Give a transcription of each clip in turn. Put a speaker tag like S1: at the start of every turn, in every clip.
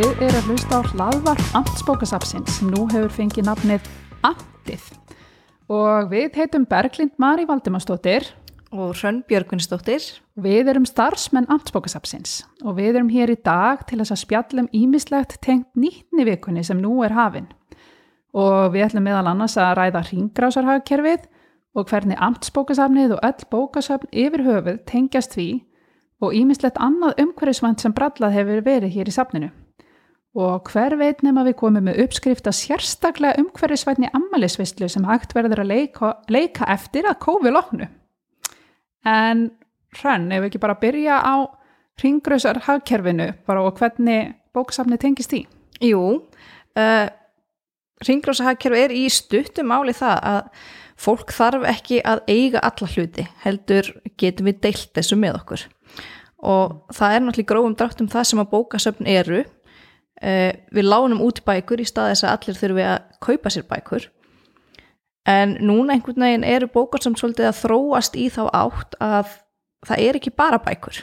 S1: Þið eru að hlusta á hlaðvarp Amtsbókasapsins sem nú hefur fengið nafnið Amtið og við heitum Berglind Mari Valdimarsdóttir
S2: og Hrönn Björgvinsdóttir.
S1: Við erum starfsmenn Amtsbókasapsins og við erum hér í dag til þess að spjallum ímislegt tengt nýttni vikunni sem nú er hafinn. Og við ætlum meðal annars að ræða ringrásarhagkerfið og hvernig Amtsbókasafnið og öll bókasafn yfir höfuð tengjast því og ímislegt annað umhverfisvand sem brallað hefur verið hér í safninu. Og hver veit nefn að við komum með uppskrifta sérstaklega umhverfisvætni ammælisvistlu sem hægt verður að leika, leika eftir að kófi loknu. En hrann, ef við ekki bara byrja á ringgröðsar hagkerfinu og hvernig bóksafni tengist því?
S2: Jú, uh, ringgröðsarhagkerfi er í stuttum máli það að fólk þarf ekki að eiga alla hluti, heldur getum við deilt þessu með okkur. Og það er náttúrulega grófum drátt um það sem að bókasöfn eru. Uh, við lánum út bækur í stað þess að allir þurfi að kaupa sér bækur. En núna einhvern veginn eru bókar sem svolítið að þróast í þá átt að það er ekki bara bækur.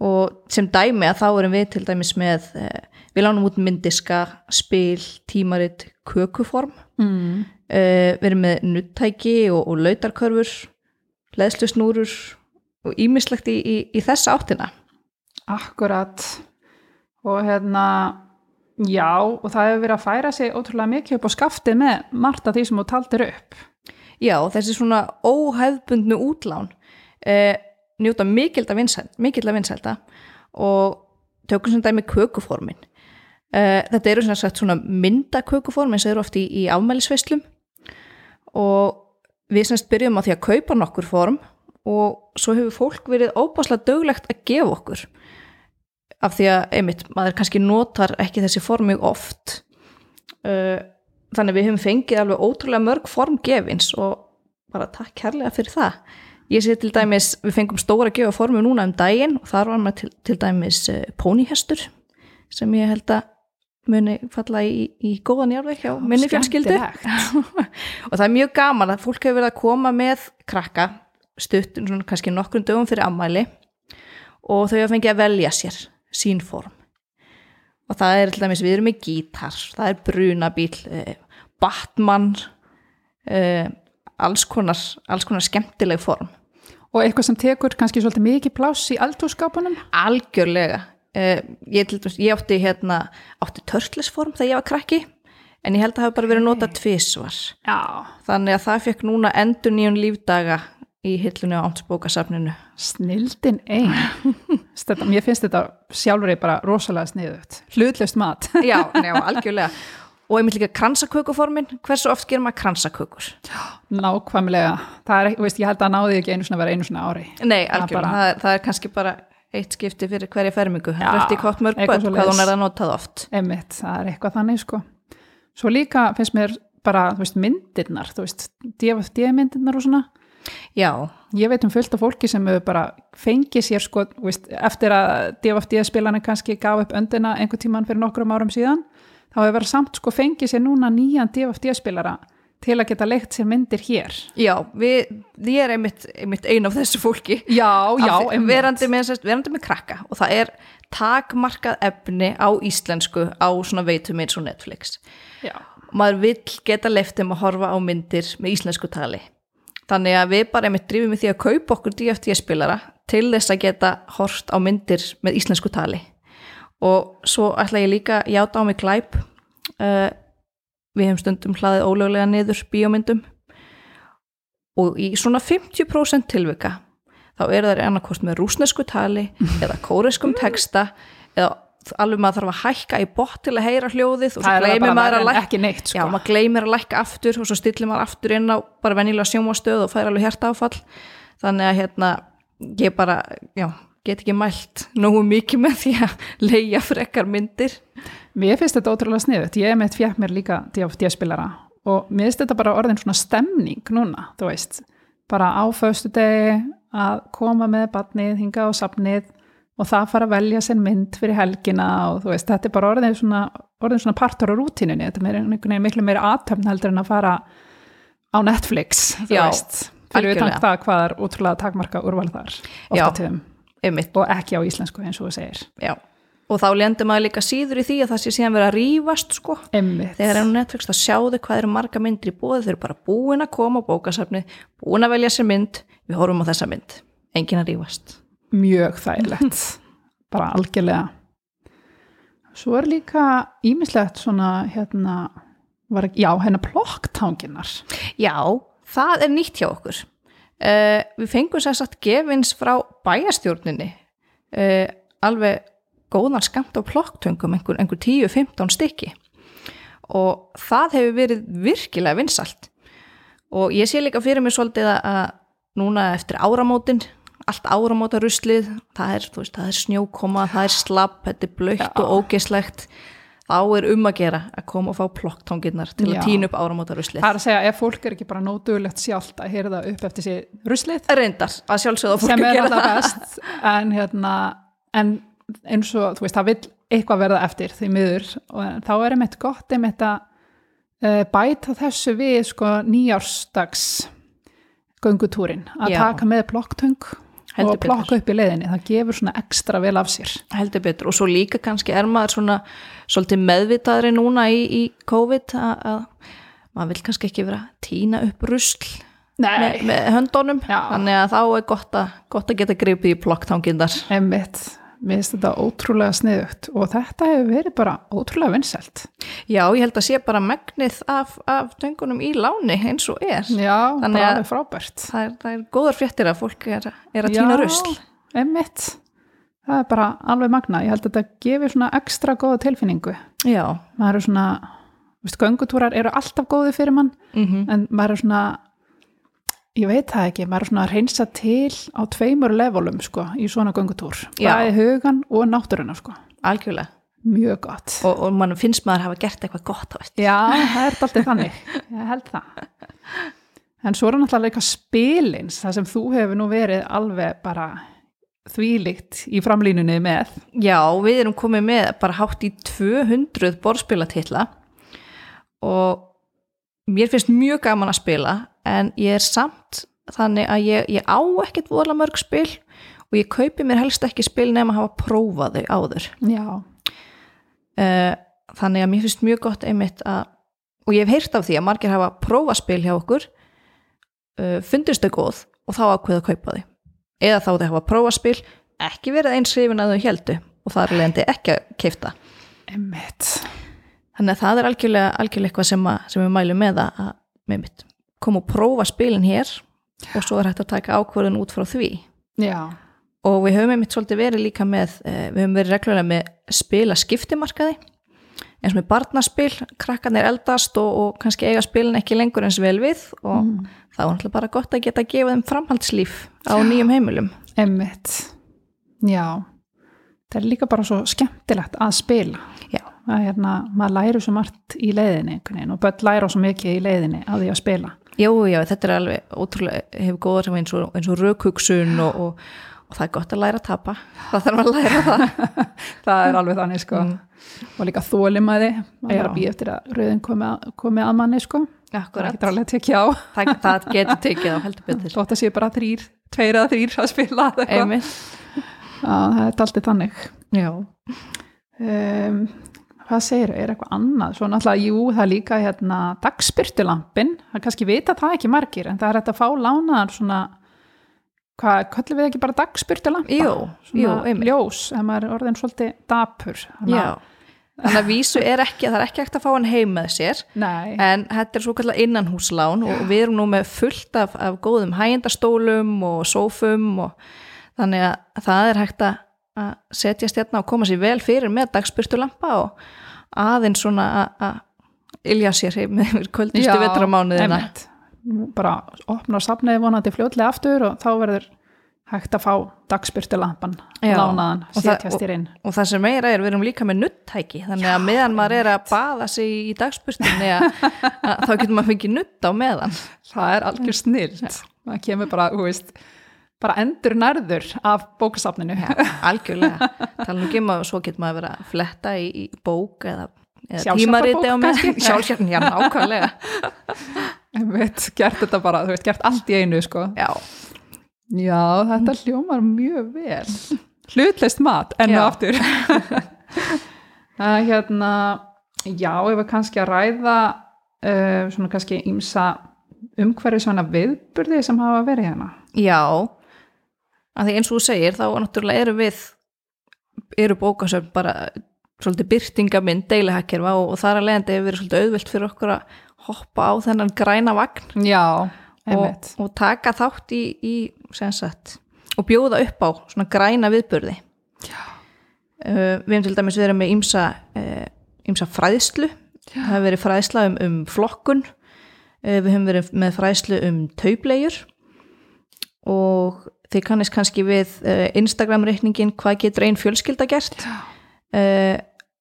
S2: Og sem dæmi að þá erum við til dæmis með uh, við lánum út myndiska, spil, tímaritt kökuform.
S1: Mm.
S2: uh, við erum með nuttæki og, og lautarkörfur leðslusnúrur og ímislegt í, í, í þessa áttina.
S1: Akkurat og hérna já og það hefur verið að færa sig ótrúlega mikið upp á skaftið með margt af því sem þú taldir upp.
S2: Já, þessi svona óhefbundnu útlán eh, njóta vinsælda, mikilda vinsælda og tökum sem dæmi kökuformin. Eh, þetta eru svona svona myndakökuform eins og eru oft í, í afmælisveislum. Og við semst byrjum á því að kaupa nokkur form og svo hefur fólk verið óbáslega döglegt að gefa okkur af því að, einmitt, maður kannski notar ekki þessi form mjög oft. Uh, þannig við hefum fengið alveg ótrúlega mörg form gefins og bara takk kærlega fyrir það. Ég sé til dæmis, við fengum stóra gefa formu núna um daginn og þar var maður til, til dæmis uh, pónihestur sem ég held að muni falla í, í góðan járveg hjá minni fjölskyldu. og það er mjög gaman að fólk hefur verið að koma með krakka stutt, kannski nokkrum dögum fyrir ammæli og þau hafa fengið að velja sér sín form og það er til dæmis, við erum með gítar það er brunabíl eh, Batman eh, alls konar, alls konar skemmtileg form.
S1: Og eitthvað sem tekur kannski svolítið mikið pláss í aldúrskapunum
S2: algjörlega. Eh, ég, ég átti hérna átti törtlisform þegar ég var krakki en ég held að það hafi bara verið notað tvisvar.
S1: Já,
S2: þannig að það fekk núna endur nýjun lífdaga í hillunni á ámsbókasafninu
S1: snildin ein þetta, Mér finnst þetta sjálfur bara rosalega sniðut hlutlust mat.
S2: Já, njá, algjörlega. Og einmitt líka kransakökuformin. Hversu oft gerir maður kransakökur?
S1: Nákvæmlega, það er, veist, ég held að náði ekki einu svona vera einu svona ári.
S2: Nei,
S1: Það
S2: algjörlega,
S1: bara-
S2: það, er, það er kannski bara eitt skipti fyrir hverja fermingu.
S1: Já,
S2: röfti hvort mörg börn, hvað hún er að notað oft.
S1: Einmitt, það er eitthvað þannig sko. Svo líka finnst mér bara, þú veist, myndirnar þú veist, DFD myndirnar og svona
S2: já,
S1: Ég veit um fullt af fólki sem hefur bara fengið sér sko, veist, eftir að DFD spilarni kannski gaf upp öndina einhver tíman fyrir nokkrum árum síðan þá hefur verið samt sko fengið sér núna nýjan DFD spilara til að geta leikt sér myndir hér.
S2: Já við, ég er einmitt, einmitt ein af þessu fólki.
S1: Já, já,
S2: verandi með, verandi með krakka og það er takmarkað efni á íslensku á svona veitum eins og Netflix.
S1: Já.
S2: maður vill geta leiftum að horfa á myndir með íslensku tali þannig að við bara einmitt drifum í því að kaupa okkur DFT spilara til þess að geta hort á myndir með íslensku tali. Og svo ætla ég líka játa á mig glæp. Uh, við hefum stundum hlaðið ólöglega niður bíómyndum. Og í svona 50% tilvika þá eru þær annarkost með rúsnesku tali eða kóreskum texta eða alveg maður þarf að hækka í bótt til að heyra hljóðið og svo
S1: er
S2: gleymir maður að lækka
S1: neitt
S2: Já,
S1: sko.
S2: maður gleymir að lækka aftur og svo stillir maður aftur inn á bara venjulega sjómastöð og fær alveg hjarta áfall þannig að hérna ég bara, já, get ekki mælt nógu mikið með því að leia frekar myndir.
S1: Mér finnst þetta ótrúlega sniðut, ég hef meitt fjætt mér líka DFD-spilara og mér finnst þetta bara orðin svona stemning núna, þú veist, bara á föstu degi að koma með badnið, hinga á safnið og það fara að velja sér mynd fyrir helgina og þú veist, þetta er bara orðin svona, orðin svona partur á rútínunni, þetta er einhvern veginn miklu meira aðtöfn heldur en að fara á Netflix, þú
S2: Já,
S1: veist, fyrir utan
S2: algjörlega.
S1: það hvað er útrúlega takmarka úrval þar, ofta tíðum. og ekki á íslensku eins og þú segir.
S2: já og þá lendur maður líka síður í því að það sé síðan verið að rífast sko.
S1: Einmitt.
S2: þegar er á Netflix þá sjáðu hvað eru marga myndir í bóði þau eru bara búin að koma á bókasafni búin að velja sér mynd, við horfum á þessa mynd. Engin að rífast
S1: Mjög þægilegt. Bara algjörlega. Svo er líka ímislegt svona, hérna, var, já, hérna plokktanginar.
S2: Já, það er nýtt hjá okkur uh, við fengum sér satt gefins frá bæjastjórninni uh, alveg góðan skamt á plokktöngum einhver, einhver 10-15 stykki og það hefur verið virkilega vinsalt og ég sé líka fyrir mig svolítið að núna eftir áramótin allt áramóta ruslið. Það er, veist, það er snjókoma, það er slapp þetta er blöytt og ógeslegt þá er um að gera að koma og fá plokktanginnar til
S1: Já.
S2: að tína upp áramóta ruslið.
S1: Það er að segja, ef fólk er ekki bara nótugulegt sjálft að það upp eftir sér ruslið,
S2: reyndar að sjálfsögða fólk
S1: sem er alltaf best, en hérna, en eins og, þú veist, það vill eitthvað verða eftir því miður. Og þá er einmitt gott einmitt að uh, bæta þessu við, sko, nýjársdags göngutúrin, að
S2: Já.
S1: taka með plokktöng
S2: Heldur
S1: og plokka upp í leiðinni, það gefur svona ekstra vel af sér.
S2: heldur betur. Og svo líka kannski er maður svona svolítið meðvitaðri núna í, í COVID að, að maður vil kannski ekki vera að tína upp rusl með, með höndunum.
S1: Já.
S2: þannig að þá er gott að, gott að geta gripið í plokktangindar
S1: Einmitt, mér finnst þetta ótrúlega sniðugt og þetta hefur verið bara ótrúlega vinsælt.
S2: Já, ég held að sé bara megnið af, af töngunum í láni eins og er
S1: Já,
S2: Þannig
S1: bara frábært.
S2: það er, það er góðar fréttir að fólk er, er að tína rusl
S1: Einmitt, það er bara alveg magna. Ég held að þetta gefur svona ekstra góða tilfinningu.
S2: Já,
S1: Maður er svona, veist, göngutúrar eru alltaf góði fyrir mann,
S2: mm
S1: en maður er svona, ég veit það ekki, maður er svona að reynsa til á tveimur levelum, sko, í svona göngutúr.
S2: Já.
S1: Bæði hugan og náttúruna, sko.
S2: algjörlega
S1: Mjög gott.
S2: og, og mann finnst maður hafa gert eitthvað gott á þetta
S1: Já, það er alltaf þannig, ég held það. En svo er náttúrulega líka spilins, það sem þú hefur nú verið alveg bara þvílíkt í framlínunni með.
S2: Já, við erum komið með bara hátt í 200 borðspilatitla og mér finnst mjög gaman að spila en ég er samt þannig að ég, ég á ekkert vola mörg spil og ég kaupi mér helst ekki spil nema að hafa prófað þau áður.
S1: Já,
S2: Uh, þannig að mér finnst mjög gott einmitt að, og ég hef heyrt af því að margir hafa prófað spil hjá okkur, uh, fundist þau góð og þá ákveða að kaupa þau. Eða þá þau hafa prófað spil, ekki verið eins hrifin að þau heldu og það er leðandi ekki að keifta.
S1: emmitt.
S2: Þannig að það er algjörlega, algjörlega eitthvað sem, að, sem við mælum með að með mitt koma og prófa spilin hér og svo er hægt að taka ákvörðun út frá því
S1: Já,
S2: og við höfum einmitt svolítið verið líka með eh, við höfum verið reglulega með spila skiptimarkaði eins og með barnaspil, krakkarnir eldast og, og kannski eiga spilin ekki lengur eins vel við og
S1: Mm.
S2: þá er náttúrulega bara gott að geta að gefa þeim framhaldslíf á nýjum heimilum
S1: emmitt. Já, það er líka bara svo skemmtilegt að spila.
S2: Já.
S1: Það er hérna, maður læri svo margt í leiðinni og börn læra svo mikið í leiðinni að því að spila.
S2: Jú, já, þetta er alveg ótrúlega, hefur góður sem eins og, og rökhugsun og, og, og það er gott að læra að tapa það þarf að læra það
S1: Það er alveg þannig sko. Og líka þólimaði, maður er
S2: Já.
S1: að býja eftir að rauðin komi að, komi að manni sko. Það
S2: Akkurat,
S1: getur alveg að tekja á.
S2: það, það getur tekið á heldur betur
S1: Þótt að sé bara þrýr, tveir eða þrýr að spila Já, það er alltaf þannig.
S2: já
S1: Um, hvað segir, er eitthvað annað? Svo náttúrulega, jú, það er líka hérna dagspyrtulampin, það kannski vita það ekki margir, en það er hægt að fá lánaðar svona, hvað, köllum við ekki bara dagspyrtulampa?
S2: Jú, jú, einmitt.
S1: ljós, maður er orðin svolítið dapur.
S2: Já, þannig að vísu er ekki, það er ekki hægt að fá hann heim með sér
S1: Nei,
S2: en þetta er svo kallar innanhúslán og við erum nú með fullt af, af góðum hægindastólum og sófum og þannig að það er hægt að að setja stjarnar og koma sér vel fyrir með dagspyrtulampa og aðeins svona að- ilja sér með kvöldustu vetramánuðina
S1: bara opna safniði vonandi fljótlega aftur og þá verður hægt að fá dagspyrtulampan lánaðan,
S2: og
S1: setjast í inn.
S2: og það sem meira er, við erum líka með nuttæki þannig að meðan maður er að baða sig í að þá getur maður fengið nutt á meðan.
S1: Það er algjör snilt. Það kemur bara, þú veist, bara endur nærður af bókasafninu.
S2: algjörlega, tala ekki um að svo getur maður verið að fletta í, í bók eða, eða tímariti á
S1: kannski?
S2: sjálfsjálfn, já, nákvæmlega
S1: Einmitt, gert þetta bara, þú veist, gert allt í einu, sko.
S2: já,
S1: Já, þetta hljómar mjög vel. Hlutlist mat, enn
S2: Já.
S1: og aftur. Það er hérna, já, ef við kannski að ræða uh, svona kannski ímsa umhverju svona viðburði sem hafa verið hérna.
S2: Já, að því eins og þú segir þá náttúrulega eru við eru bókasöfn bara svolítið byrtingamind deilihækkerfa og, og þar að leiðandi hefur verið svolítið auðvilt fyrir okkur að hoppa á þennan græna vagn
S1: Já,
S2: og, og taka þátt í, í sem sagt, og bjóða upp á svona græna viðburði. Uh, við hefum til dæmis verið með ímsa, uh, ímsa fræðslu. Það hefur verið fræðsla um, um flokkun. Uh, við hefum verið með fræðslu um taublegjur og þið kannist kannski við uh, Instagram reikningin hvað getur einn fjölskylda gert? Uh,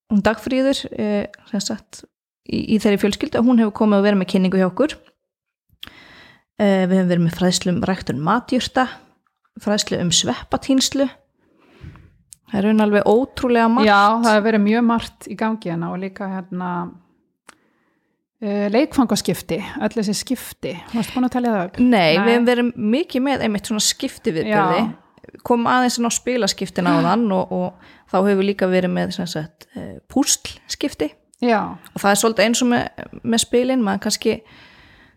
S2: hún dagfríður uh, sem sagt í, í þeirri fjölskyldu, hún hefur komið að vera með kynningu hjá okkur. Við hefum verið með fræðslu um ræktun matjurta fræðslu um sveppatínslu. Það er raun alveg ótrúlega margt.
S1: Já, það hefur verið mjög margt í gangi hérna og líka hérna leikfangaskipti, öll þessi skipti. Varstu búin að telja það upp?
S2: Nei,
S1: Nei.
S2: við hefum verið mikið með einmitt svona skipti viðbyrði kom aðeins inn á spilaskiptin á þann og, og þá hefur líka verið með sagt, uh, púslskipti
S1: Já,
S2: og það er svolítið eins og með, með spilin maður kannski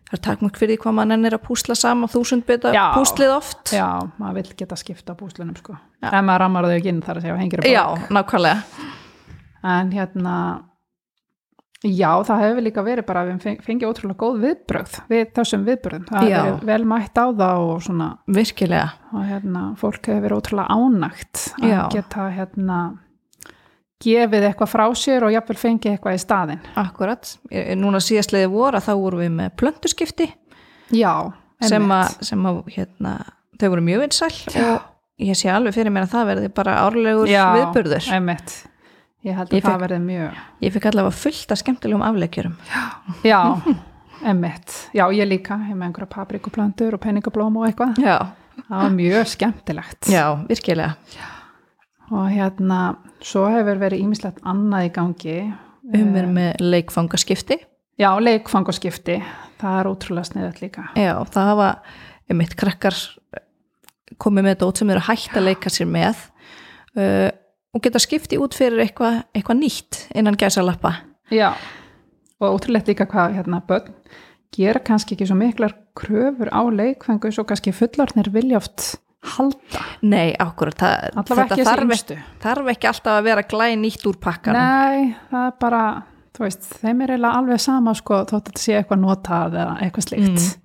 S2: það er takmörk fyrir hvað maður ennir að púsla saman þúsund
S1: Já.
S2: púslið oft
S1: já, maður vill geta skipta búslunum sko. Ef maður rammar þau ekki inn þar að segja.
S2: Já, nákvæmlega
S1: En hérna, já, það hefur líka verið bara að við feng- fengið ótrúlega góð viðbrögð við þessum viðbröðum. Það
S2: Já.
S1: hefur vel mætt á það og svona,
S2: virkilega
S1: og hérna, fólk hefur verið ótrúlega ánægt að
S2: Já.
S1: geta hérna gefið eitthvað frá sér og jafnvel fengið eitthvað í staðinn.
S2: Akkurat, núna síðastliði voru að þá voru við með plöntuskipti
S1: Já,
S2: sem að, sem að hérna, þau voru mjög vinsæl og ég sé alveg fyrir mér að það verði bara árlegur
S1: Já,
S2: viðburður
S1: einmitt. Ég held að
S2: Ég
S1: það verði mjög,
S2: ég fikk allavega fullt af skemmtilegum afleikjurum
S1: já, einmitt. Já, ég líka, ég með einhverja paprikuplöntur og penningablóm og eitthvað.
S2: já,
S1: Það var mjög skemmtilegt.
S2: já, virkilega
S1: Og hérna, svo hefur verið ímislegt annað í gangi.
S2: um er með leikfangaskipti
S1: Já, leikfangaskipti, það er ótrúlega sniðið líka.
S2: já, það hafa mitt krakkar komið með dót sem eru hægt að leika sér með uh, og geta skipti út fyrir eitthvað eitthva nýtt innan gæsalappa
S1: Já, og ótrúlegt líka hvað hérna börn gera kannski ekki svo miklar kröfur á leikfangu svo kannski fullornir vilja oft halda.
S2: nei, það,
S1: Allavega ekki
S2: þarf,
S1: yngstu.
S2: þarf ekki alltaf að vera glæð nýtt úr pakkanum
S1: Nei, það er bara, þú veist, þeim er eiginlega alveg sama sko þótt að þetta sé eitthvað notað eða eitthvað slíkt.
S2: Mm.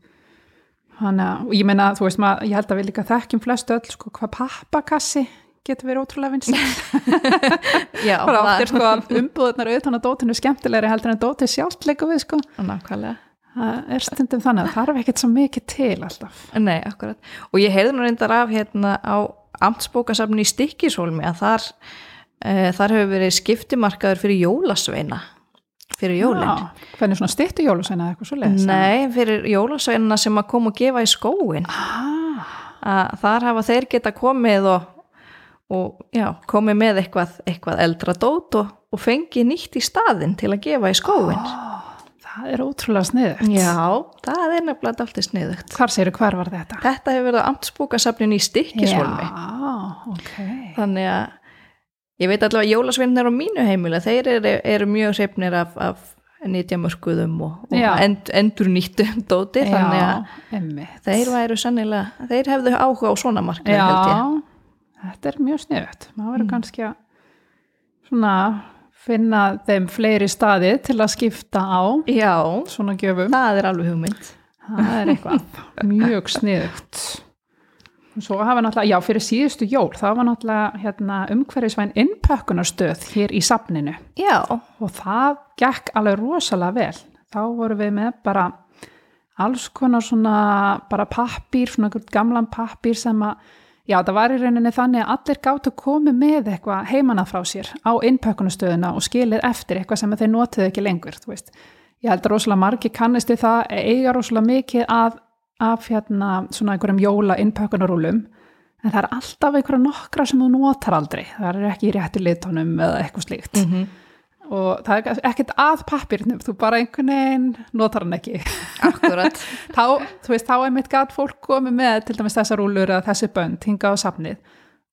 S1: Þannig að, og ég meina, þú veist, maður, ég held að við líka þekkjum flestu öll sko hvað pappakassi getur verið ótrúlega vinsæl.
S2: já,
S1: bara er sko umbúðunar auðvitað á dótinu skemmtilegri heldur en dótið sjálft leikum við sko.
S2: nákvæmlega
S1: Það er stundum þannig að það þarf ekkert svo mikið til alltaf.
S2: Nei, akkurat. Og ég heyrði nú reyndar af hérna á amtsbókasafni í Stikkishólmi að þar, e, þar hefur verið skiptimarkaður fyrir jólasveina, fyrir jólinn.
S1: Hvernig svona styttu jólusveina eða eitthvað svo leiðis?
S2: Nei, fyrir jólasveinina sem að koma og gefa í skóin.
S1: Ah,
S2: Að þar hafa þeir geta komið og, og já, komið með eitthvað, eitthvað eldra dót og, og fengið nýtt í staðinn til að gefa í skóin.
S1: það er ótrúlega sniðugt.
S2: Já, það er nefnilega alltaf sniðugt.
S1: Hvar segir hver var þetta?
S2: Þetta hefur verið á amtsbókasafninu í Stikkishólmi.
S1: Já, ok.
S2: þannig að ég veit allavega að jólasveinar á mínu heimila þeir eru, eru mjög hreifnir af, af nýtjamörkuðum og, og end, endur nýttu dóti þannig að þeir væru sannilega, þeir hefðu áhuga á svona markað held ég
S1: þetta er mjög sniðugt. Maður verður kannski að svona finna þeim fleiri staði til að skipta á
S2: Já,
S1: svona gjöfum.
S2: það er alveg hugmynd
S1: Það er eitthvað mjög sniðugt. Og Svo hafa náttúrulega, já, fyrir síðustu jól, það var náttúrulega hérna, umhverfisvæn innpökkunarstöð hér í safninu
S2: Já,
S1: og það gekk alveg rosalega vel. Þá vorum við með bara alls konar svona bara pappír, svona gamlan pappír sem að, já, það var í rauninni þannig að allir gáttu komið með eitthvað heimanað frá sér á innpökkunastöðuna og skilið eftir eitthvað sem þeir notuðu ekki lengur, þú veist. Ég held að rosalega margi kannist við það, eiga rosalega mikið af, af hérna svona einhverjum jóla innpökkunarúlum en það er alltaf einhverja nokkra sem þú notar aldrei, það er ekki í rétti litónum eða eitthvað slíkt og það er ekkert að pappirnum, þú bara einhvern veginn notar hann ekki.
S2: Akkurat.
S1: Þá, þú veist, þá er mitt gæt fólk komið með til dæmis þessar rúlur eða þessi bönd hinga á safnið.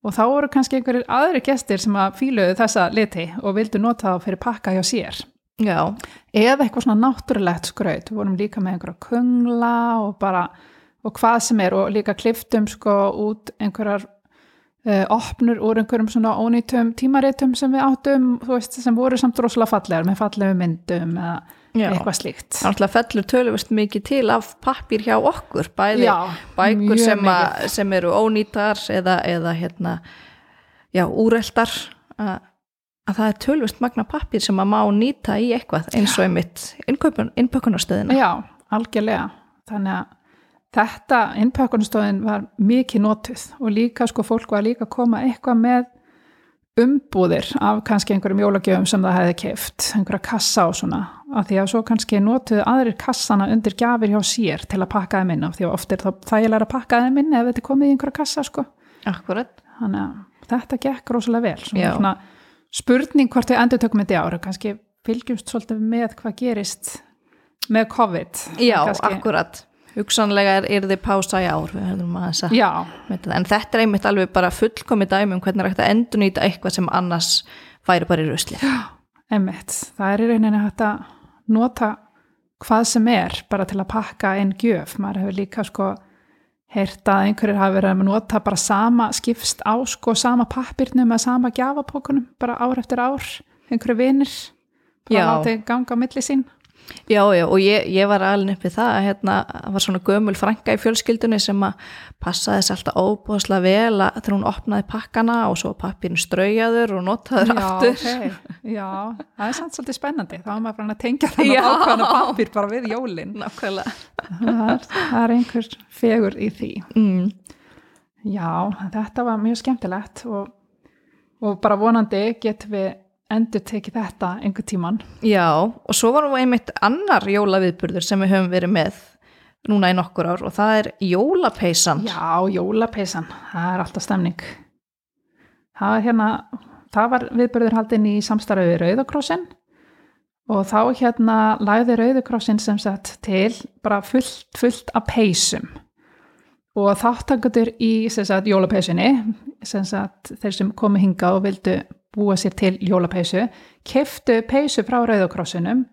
S1: Og þá voru kannski einhverjir aðri gestir sem að fíluðu þessa liti og vildu nota það fyrir pakka hjá sér.
S2: Já,
S1: eða eitthvað svona náttúrulegt skraut. Við vorum líka með einhverja köngla og bara, og hvað sem er og líka kliftum sko út einhverjar opnur úr einhverjum svona ónýtum tímaritum sem við áttum þú veist, sem voru samt rosalega fallegar með fallegu myndum eða
S2: já.
S1: eitthvað slíkt
S2: Þannig að fellur töluvert mikið til af pappír hjá okkur, bæði
S1: Já,
S2: bækur sem, a, sem eru ónýtar eða, eða hérna, já, úreldar að, að það er tölvist magna pappir sem að má nýta í eitthvað eins og einmitt innpökunarstöðina.
S1: Já, algjörlega. Þannig að þetta innpökkunstofin var mikið notuð og líka sko fólk var líka að koma eitthvað með umbúðir af kannski einhverjum jólagjöfum sem það hefði keift, einhverja kassa og svona, af því að svo kannski notuðu aðrir kassana undir gjafir hjá sér til að pakka þeim inn, af því að oft er það þægilega að pakka þeim inn ef þetta komið í einhverja kassa sko.
S2: Akkurat.
S1: Þannig að þetta gekk rosalega vel. Svona spurning hvort við endur tökum þetta í ára, kannski fylgjumst svolítið með hvað gerist með COVID.
S2: Já,
S1: kannski,
S2: akkurat. Hugsanlega er, er þið pása í ár, við höfum að þess að en þetta er einmitt alveg bara fullkomi dæmi um hvernig er hægt að endurnýta eitthvað sem annars færi bara í rusli.
S1: Einmitt, það er í rauninni hægt að nota hvað sem er bara til að pakka einn gjöf. Maður hefur líka sko heyrt að einhverjir hafi verið að nota bara sama skipst á sko sama pappirnum eða sama gjafapókunum bara ár eftir ár, einhverju vinir bara látið ganga á milli sín.
S2: Já, já, og ég, ég var alveg upp við það að hérna var svona gömul frænka í fjölskyldunni sem að passaði þess alltaf óbúðslega vel að þegar hún opnaði pakkana og svo pappirinn straujaður og notaður aftur.
S1: ok, já, það er samt svolítið spennandi, þá er maður bara að tengja þannig
S2: Já.
S1: ákvæðan pappir bara við jólinn.
S2: Nákvæmlega.
S1: Það er, það er einhver fegur í því.
S2: Mm.
S1: Já, þetta var mjög skemmtilegt og, og bara vonandi getum við endur tekið þetta einhver tíman.
S2: Já, og svo var nú einmitt annar jólaviðburður sem við höfum verið með núna í nokkur ár og það er jólapeysan.
S1: Já, jólapeysan, það er alltaf stemning. Það, hérna, það var viðbörður haldinn í samstarfi við Rauðakrossin og þá hérna lagði Rauðakrossin sem sagt til bara fullt, fullt af peysum og þáttangatur í sagt, þeir sem komu hinga og vildu búa sér til jólapeysu, keftu peysu frá Rauðakrossinum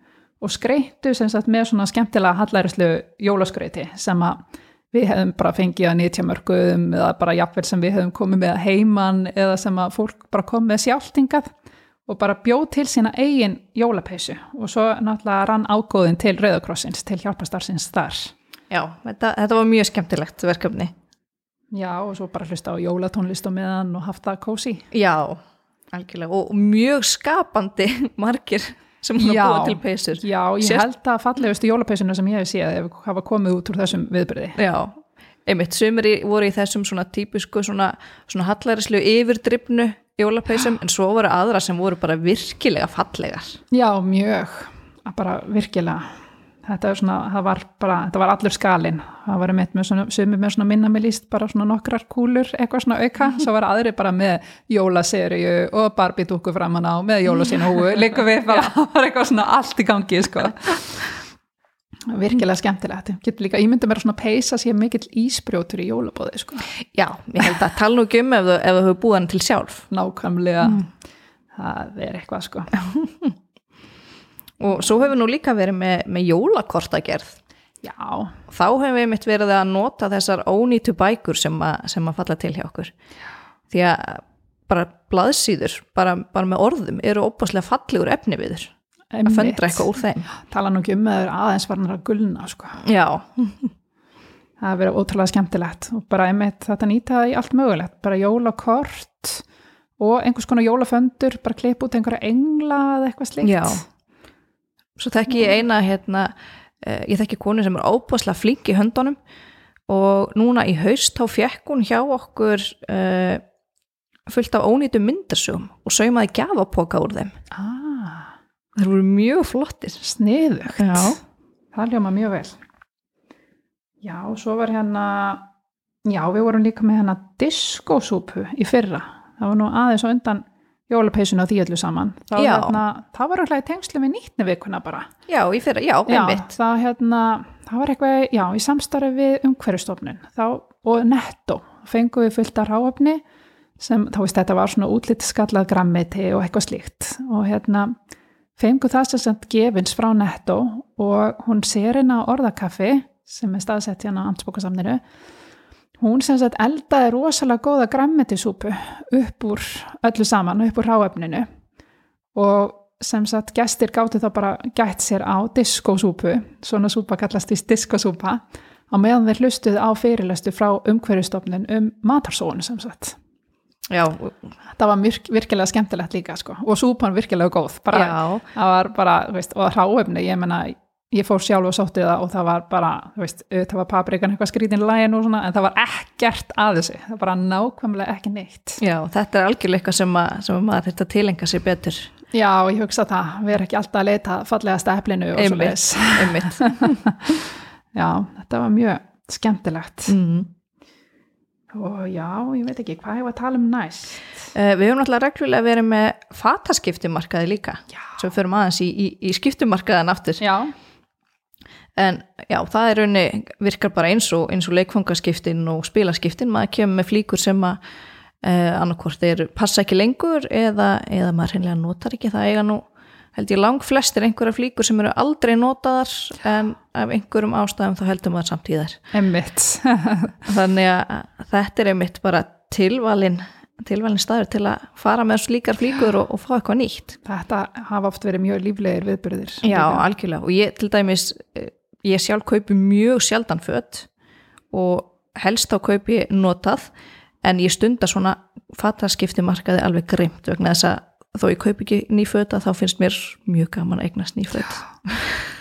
S1: og skreittu sem sagt með svona skemmtilega hallærislu jólaskreiti sem að við hefum bara fengið að nýtja mörgum eða bara jafnvel sem við hefum komið með heiman eða sem að fólk bara kom með sjálftingað og bara bjóð til sína eigin jólapeysu og svo náttúrulega rann ágóðin til Rauðakrossins, til hjálpastarsins þar.
S2: Já, þetta, þetta var mjög skemmtilegt verkefni.
S1: Já, og svo bara hlusta á jólatónlist og meðan og haft það kósi.
S2: Já, algjörlega og mjög skapandi margir sem hún að búa til peysur.
S1: Já, ég
S2: Sérst-
S1: held að fallegustu jólapeysuna sem ég hef séð hafa komið út úr þessum viðbyrði.
S2: Já, einmitt, sumir í- voru í þessum svona típisku svona, svona hallærislu yfirdrifnu jólapeysum en svo voru aðra sem voru bara virkilega fallegar.
S1: Já, mjög, bara virkilega. Þetta, er svona, það var bara, þetta var allur skalinn. Það var með svona, með svona minna með líst, bara svona nokkrar kúlur, eitthvað svona auka. Svo var aðri bara með jólaserju og Barbie dúku framan á með jólasín húu. Líka við það var eitthvað svona allt í gangi, sko. Virkilega skemmtilegt. Getur líka ímyndið mér að svona peysa sér mikill ísbrjótur í jólabóði, sko.
S2: Já, ég held að tala nú ekki um ef þú, ef þú hefur búið hann til sjálf.
S1: Nákvæmlega, það er eitthvað, sko.
S2: Og svo hefur nú líka verið með, með jólakortagerð.
S1: Já,
S2: Þá hefur við mitt verið að nota þessar ónýtu bækur sem, a, sem að falla til hjá okkur. Því að bara blaðsýður, bara, bara með orðum, eru óbáslega fallegur efni við þur. Að föndra eitthvað úr þeim.
S1: Tala nú ekki um að það er aðeins varnar að gulna, sko.
S2: Já,
S1: Það hefur verið ótrúlega skemmtilegt og bara einmitt þetta nýta það í allt mögulegt, bara jólakort og einhvers konar jólaföndur, bara klipp út einhverja engla eða eitthvað slikt.
S2: Já. Svo þekki ég eina hérna, uh, ég þekki konu sem er óbúslega flink í höndunum og núna í haust þá fekk hún hjá okkur uh, fullt af ónýtum myndarsum og saumaði gjafapoka úr þeim.
S1: Ah,
S2: Það voru mjög flottir.
S1: sniðugt.
S2: Já.
S1: Það ljóma mjög vel. Já, svo var hérna, já, við vorum líka með hérna diskosúpu í fyrra. Það var nú aðeins á undan jólapeysinu og því öllu saman.
S2: Já.
S1: hérna, það var alltaf í tengslu við nýttni vikuna bara.
S2: Já, í fyrra, já,
S1: Já,
S2: einmitt.
S1: það, hérna, það var eitthvað, já, í samstarfi við umhverjastofnun þá, og netto fengum við fullt af ráöfni sem þá veist þetta var svona útlítið skallað grammiti og eitthvað slíkt og hérna fengu það sem sagt gefins frá netto og hún sér hérna orðakaffi sem er staðsett hérna á amtsbókasamninu hún sem sagt eldaði rosalega góða grammitisúpu upp úr öllu saman, upp úr ráefninu og sem sagt gestir gáttu þá bara gætt sér á diskosúpu, svona súpa kallast í diskosúpa á meðan þeir hlustuð á fyrirlestu frá umhverjustofnun um matarsónu sem sagt.
S2: Já,
S1: það var virk, virkilega skemmtilegt líka sko. og súpan virkilega góð bara, það var bara, veist, og ráefni ég menna, ég fór sjálf og sótti það og það var bara, þú veist, það var paprikan eitthvað skrítin lægin og svona, en það var ekkert að þessu, það var bara nákvæmlega ekki neitt
S2: já, þetta er algjörlega eitthvað sem, að, sem að maður þetta tilenga sér betur.
S1: Já, ég hugsa það, við erum ekki alltaf að leita fallegasta eplinu og svo leis
S2: einmitt.
S1: Já, þetta var mjög skemmtilegt
S2: Mm.
S1: og já, ég veit ekki, hvað hefur að tala um næst
S2: Uh, við höfum náttúrulega reglulega verið með fataskiptimarkaði líka,
S1: Já.
S2: sem við förum aðeins í, í, í skiptimarkaðan aftur.
S1: Já,
S2: En já, það er raunni, virkar bara eins og, eins og leikfangaskiptin og spilaskiptin, maður kemur með flíkur sem að uh, annarkvort eru passa ekki lengur eða, eða maður hreinlega notar ekki það. Eiga nú held ég lang flestir einhverja flíkur sem eru aldrei notaðar en af einhverjum ástæðum þá heldur maður samt í þær.
S1: Emmitt
S2: þannig að þetta er einmitt bara tilvalin tilvalin staður til að fara með slíkar flíkur og, og fá eitthvað nýtt.
S1: Þetta hafa oft verið mjög líflegir viðburðir.
S2: Já, algjörlega. Og ég til dæmis eh, ég sjálf kaupi mjög sjaldan fött og helst þá kaupi notað en ég stunda svona fattaskiptimarkaði alveg grimt vegna þess að þó ég kaupi ekki ný föt að þá finnst mér mjög gaman að eignast ný föt.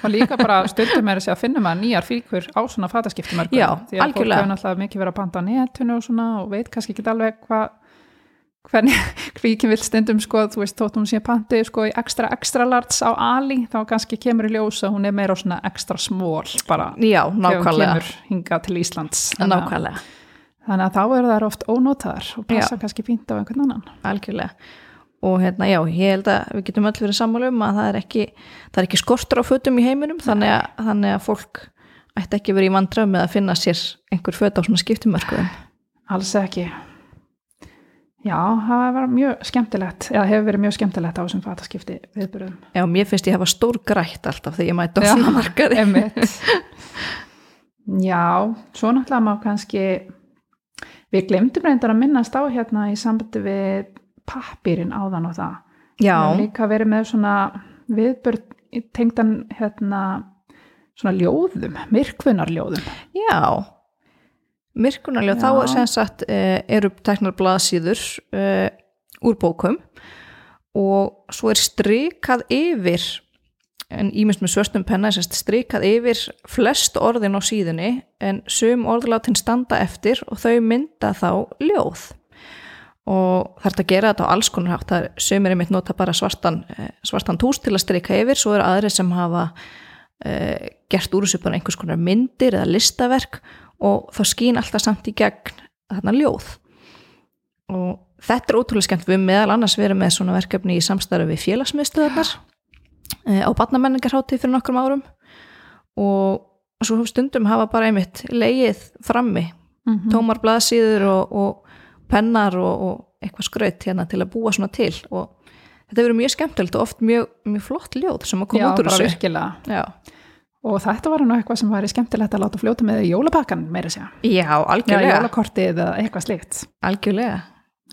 S1: Og líka bara stundum er að finna maður nýjar fíkur á svona fataskiptumörkum
S2: Já,
S1: því að fólk hefur náttúrulega mikið verið að banda á netinu og svona og veit kannski ekki alveg hvað hvernig kvíkin vil stundum sko, þú veist, þótt hún sé pantið sko í extra extra large á Ali þá kannski kemur í ljós að hún er meira svona extra small bara
S2: Já,
S1: þegar hún kemur hingað til Íslands. Þannig að,
S2: nákvæmlega,
S1: þannig að þá eru þær oft ónótaðar og passa
S2: Já.
S1: kannski fínt á einhvern annan.
S2: Algjörlega. Og hérna já, ég held að við getum öll verið sammála um að það er ekki, það er ekki skortur á fötum í heiminum þannig að, þannig að fólk ætti ekki verið í vandræðum með að finna sér einhver föt á svona skiptumörkuðum.
S1: Alls ekki já, það var mjög skemmtilegt eða hefur verið mjög skemmtilegt á þessum fataskipti viðburðum
S2: Já, mér finnst ég hafa stór grætt alltaf þegar ég mæti á svona markaði.
S1: Já, svo náttúrulega má kannski við glemdum reyndar að minnast á hérna í sambandi við pappirinn áðan og það.
S2: Já,
S1: Við höfum líka verið með svona viðbörð tengdan hérna svona ljóðum, myrkvunarljóðum.
S2: já. Myrkunarlega, þá sem sagt uh, eru teknar blaðsíður uh, úr bókum og svo er strikað yfir en ímest með svörstum penna er strikað yfir flest orðin á síðunni en sum orðlátin standa eftir og þau mynda þá ljóð. Og það er að gera þetta á alls konar hátt. Það er sumir einmitt nota bara svartan, eh, svartan tús til að strika yfir svo eru aðri sem hafa uh, gert úr þessu bara einhvers konar myndir eða listaverk og þá skín alltaf samt í gegn þarna ljóð. Og þetta er ótrúlega skemmt. Við meðal annars verið með svona verkefni í samstarfi við félagsmiðstöðarnar uh, á barnamenningarhátti fyrir nokkrum árum. Og svo stundum hafa bara einmitt leið frammi
S1: Mm
S2: tómar blaðsíður og, og pennar og, og eitthvað skraut hérna til að búa svona til. Og þetta verður mjög skemmtilegt og oft mjög, mjög flott ljóð sem að
S1: Já,
S2: koma út úr
S1: bara
S2: þessu.
S1: virkilega.
S2: Já,
S1: Og þetta var nú eitthvað sem væri skemmtilegt að láta fljóta með jólapakkan meira sér.
S2: Já
S1: Já,
S2: algjörlega,
S1: jólakortið eða eitthvað slíkt.
S2: algjörlega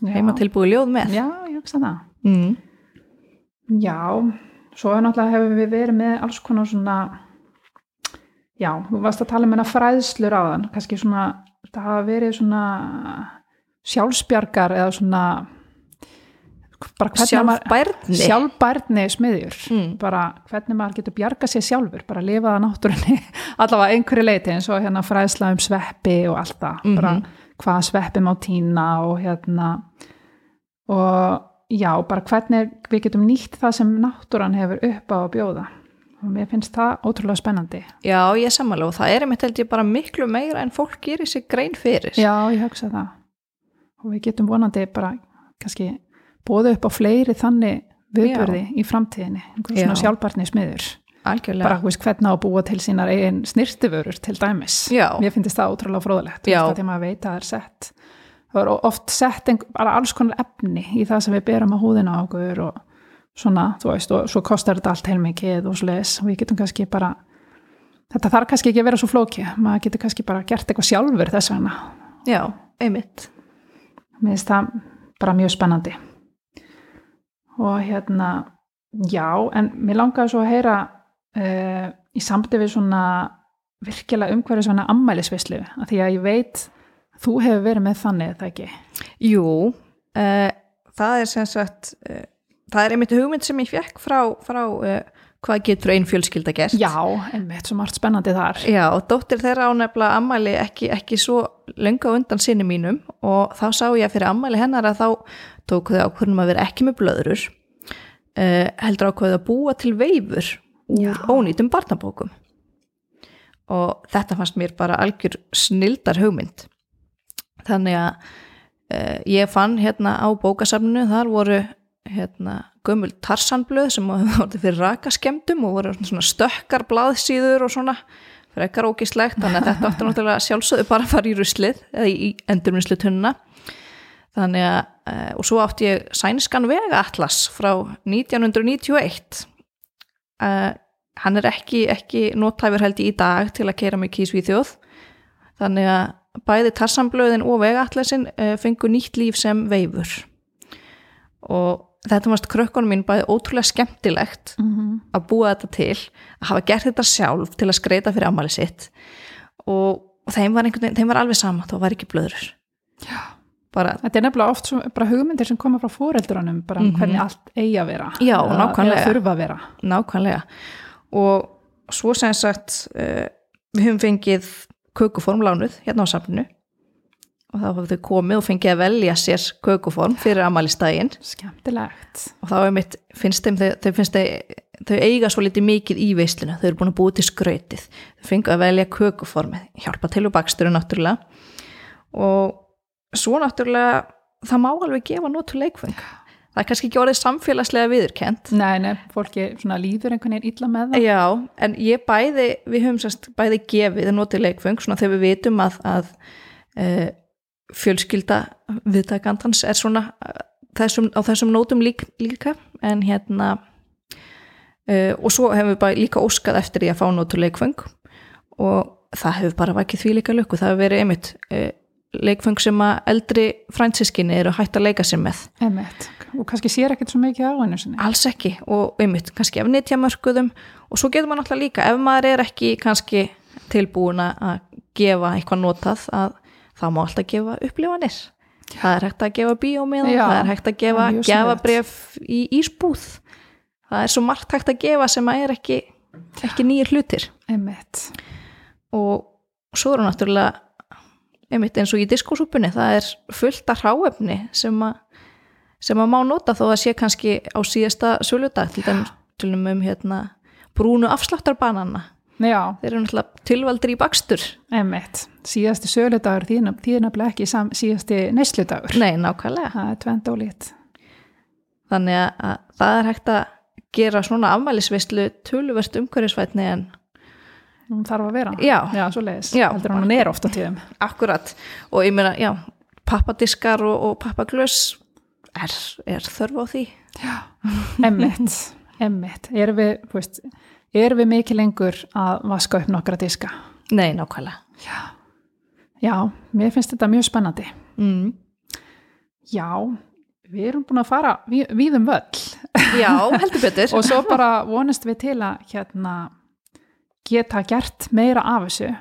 S1: Já.
S2: heima tilbúið ljóð með
S1: Já, ég hugsa það.
S2: mm.
S1: Já, svo náttúrulega hefur við verið með alls konar svona, já, þú varst að tala um hennar fræðslur á þann, kannski svona, það hafa verið svona sjálfsbjargar eða svona,
S2: Sjálfbærni
S1: sjálfbærni smiðjur,
S2: Mm.
S1: bara hvernig maður getur bjarga sér sjálfur, bara lifa það náttúrunni, allavega einhverju leiti eins og hérna fræðsla um sveppi og allt það,
S2: Mhm.
S1: bara hvað sveppi má tína og hérna, og já, bara hvernig við getum nýtt það sem náttúran hefur upp á að bjóða og mér finnst það ótrúlega spennandi.
S2: Já, ég sammála og það er held ég bara miklu meira en fólk gerir sér grein fyrir
S1: Já, ég hugsa það og við getum vonandi bara kannski bóða upp á fleiri þannig viðbörði í framtíðinni, einhver svona
S2: Já.
S1: sjálfbarni smiður.
S2: algjörlega
S1: bara þú veist, hvernig að búa til sínar eigin snirtiförur til dæmis.
S2: Já.
S1: Mér finnst það ótrúlega fróðalegt.
S2: Já.
S1: Þegar maður veit að það er sett það er oft sett bara alls konar efni í það sem við berum á húðina á okkur og svona, þú veist, og svo kostar þetta allt heilmikið og svoleiðis og við getum kannski bara þetta þarf kannski ekki að vera svo flóki maður getur kannski bara gert eitthvað sjálfur þess vegna
S2: Já, einmitt
S1: mér finnst það bara mjög spennandi og hérna já, en mér langaði svo að heyra uh, í samtið við svona virkilega umhverju svona ammælisvislu, af því að ég veit þú hefur verið með þannig, það ekki?
S2: Jú, uh, það er sem sagt uh, það er einmitt hugmynd sem ég fekk frá, frá hvað getur einn fjölskylda gert?
S1: Já, einmitt, svo margt spennandi þar.
S2: Já, dóttir þeirra á nefnilega ammæli ekki, ekki svo löngu á undan sinni mínum og þá sá ég fyrir ammæli hennar að þá tók þau ákvörnum að vera ekki með blöðurur uh, heldur ákvörðu að búa til veifur úr
S1: Já.
S2: ónýtum barnabókum. Og þetta fannst mér bara algjör snildar hugmynd. Þannig að uh, ég fann hérna á bókasafninu þar voru hérna gömul tarsanblöð sem voru fyrir rakaskemdum og voru svona stökkar blaðsíður og svona frekar ógislegt þannig að þetta átti náttúrulega sjálfsögðu bara að fara í ruslið eða í endurvinnslu tunna þannig að uh, og svo átti ég sænskan vegaatlas frá 1991 uh, hann er ekki, ekki nothæfur held í dag til að kera mig kýs við þjóð þannig að bæði tarsanblöðin og vegaatlasin uh, fengu nýtt líf sem veifur. Og þetta varst krökkunum mín bæði ótrúlega skemmtilegt
S1: mm -hmm.
S2: að búa þetta til að hafa gert þetta sjálf til að skreita fyrir ammali sitt. Og, og þeim, var veginn, þeim var alveg sama þá var ekki blöður bara,
S1: Þetta er nefnilega oft svo, bara hugmyndir sem koma frá fóreldrunum bara um
S2: Mhm.
S1: hvernig allt eigi að vera
S2: Já,
S1: eða, þurfa að vera.
S2: Nákvæmlega. Og svo sem sagt uh, við höfum fengið kökuform lánuð hérna á safninu og þá hafum þau komið og fengið að velja sér kökuform fyrir ammælistægin
S1: Skemmtilegt.
S2: Og þá er mitt, finnst þeim þau, þau finnst þau, þau eiga svo litið mikið í veisluna, þau eru búin að búið til skrautið. Þau fengu að velja kökuformið. Hjálpa til úr baksturinn náttúrulega. Og svo náttúrulega það má alveg gefa nótu leikfeng það er kannski ekki orðið samfélagslega viðurkent
S1: Nei, nei, fólki líður einhvern veginn illa með það.
S2: Já, en ég bæði, við höfum sérst bæði gefið notið leikfeng svona þegar við vitum að, að uh, fjölskylda viðtakandans er svona uh, þessum, á þessum nótum lík, líka en hérna uh, og svo hefum við bara líka óskað eftir því að fá notu leikfeng og það hefur bara vakið því líka lökku, það hefur verið einmitt uh, leikfeng sem að eldri frændsískinni eru hægt að leika sér með.
S1: Emmett, og kannski sér ekkert svo mikið á hennu sinni.
S2: Alls ekki. Og einmitt kannski af nýttjamörkuðum og svo getur maður náttúrulega líka ef maður er ekki kannski tilbúin að gefa eitthvað notað að þá má alltaf gefa upplifanir. Það er hægt að gefa bíómiðan
S1: Já,
S2: það er hægt að gefa
S1: það
S2: gefabref í ísbúð. Það er svo margt hægt að gefa sem að er ekki, ekki nýjir hlutir.
S1: Emmett,
S2: og svo eru náttúrulega einmitt eins og í diskosúpunni það er fullt af hráefni sem að sem að má nota þó að sé kannski á síðasta söludag til dæmis um hérna brúnu afsláttarbanana
S1: já,
S2: þeir eru náttúrulega tilvaldir í bakstur.
S1: Emmett síðasti söludagur því er nefnilega ekki sam, síðasti neysludagur.
S2: Nei, nákvæmlega.
S1: Það er tvend ólít
S2: þannig að, að það er hægt að gera svona afmælisveislu töluvert umhverfisvætni en
S1: hún þarf að vera,
S2: Já.
S1: já svo leiðis
S2: Já.
S1: heldur hún er ofta tíðum.
S2: Akkurat. Og ég meina, já, pappadiskar og, og pappaglös er, er þörf á því.
S1: Emmett, Emmett erum við, þú veist, erum við mikið lengur að vaska upp nokkra diska?
S2: Nei, nákvæmlega.
S1: Já, mér finnst þetta mjög spennandi.
S2: Mm.
S1: já, við erum búin að fara við, við um völl.
S2: Já, heldur betur.
S1: Og svo bara vonast við til að hérna geta gert meira af þessu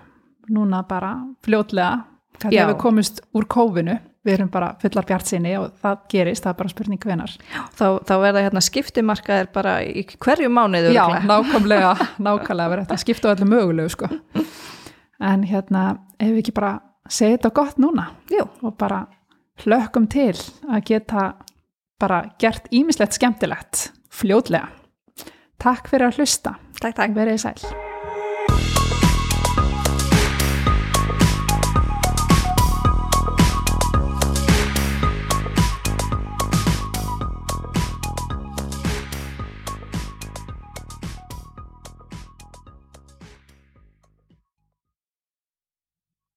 S1: núna bara fljótlega
S2: Já.
S1: þegar við komumst úr kófinu við erum bara fullar bjart sinni og það gerist, það er bara spurning hvenar
S2: þá, þá verða hérna skiptimarkaðir bara í hverju mánuðu
S1: Já, nákvæmlega, nákvæmlega verið þetta á öllu mögulegu sko. En hérna, ef við ekki bara segja þetta gott núna?
S2: Jú,
S1: og bara hlökkum til að geta bara gert ímislegt skemmtilegt fljótlega. Takk fyrir að hlusta,
S2: takk, takk.
S1: Verið sæl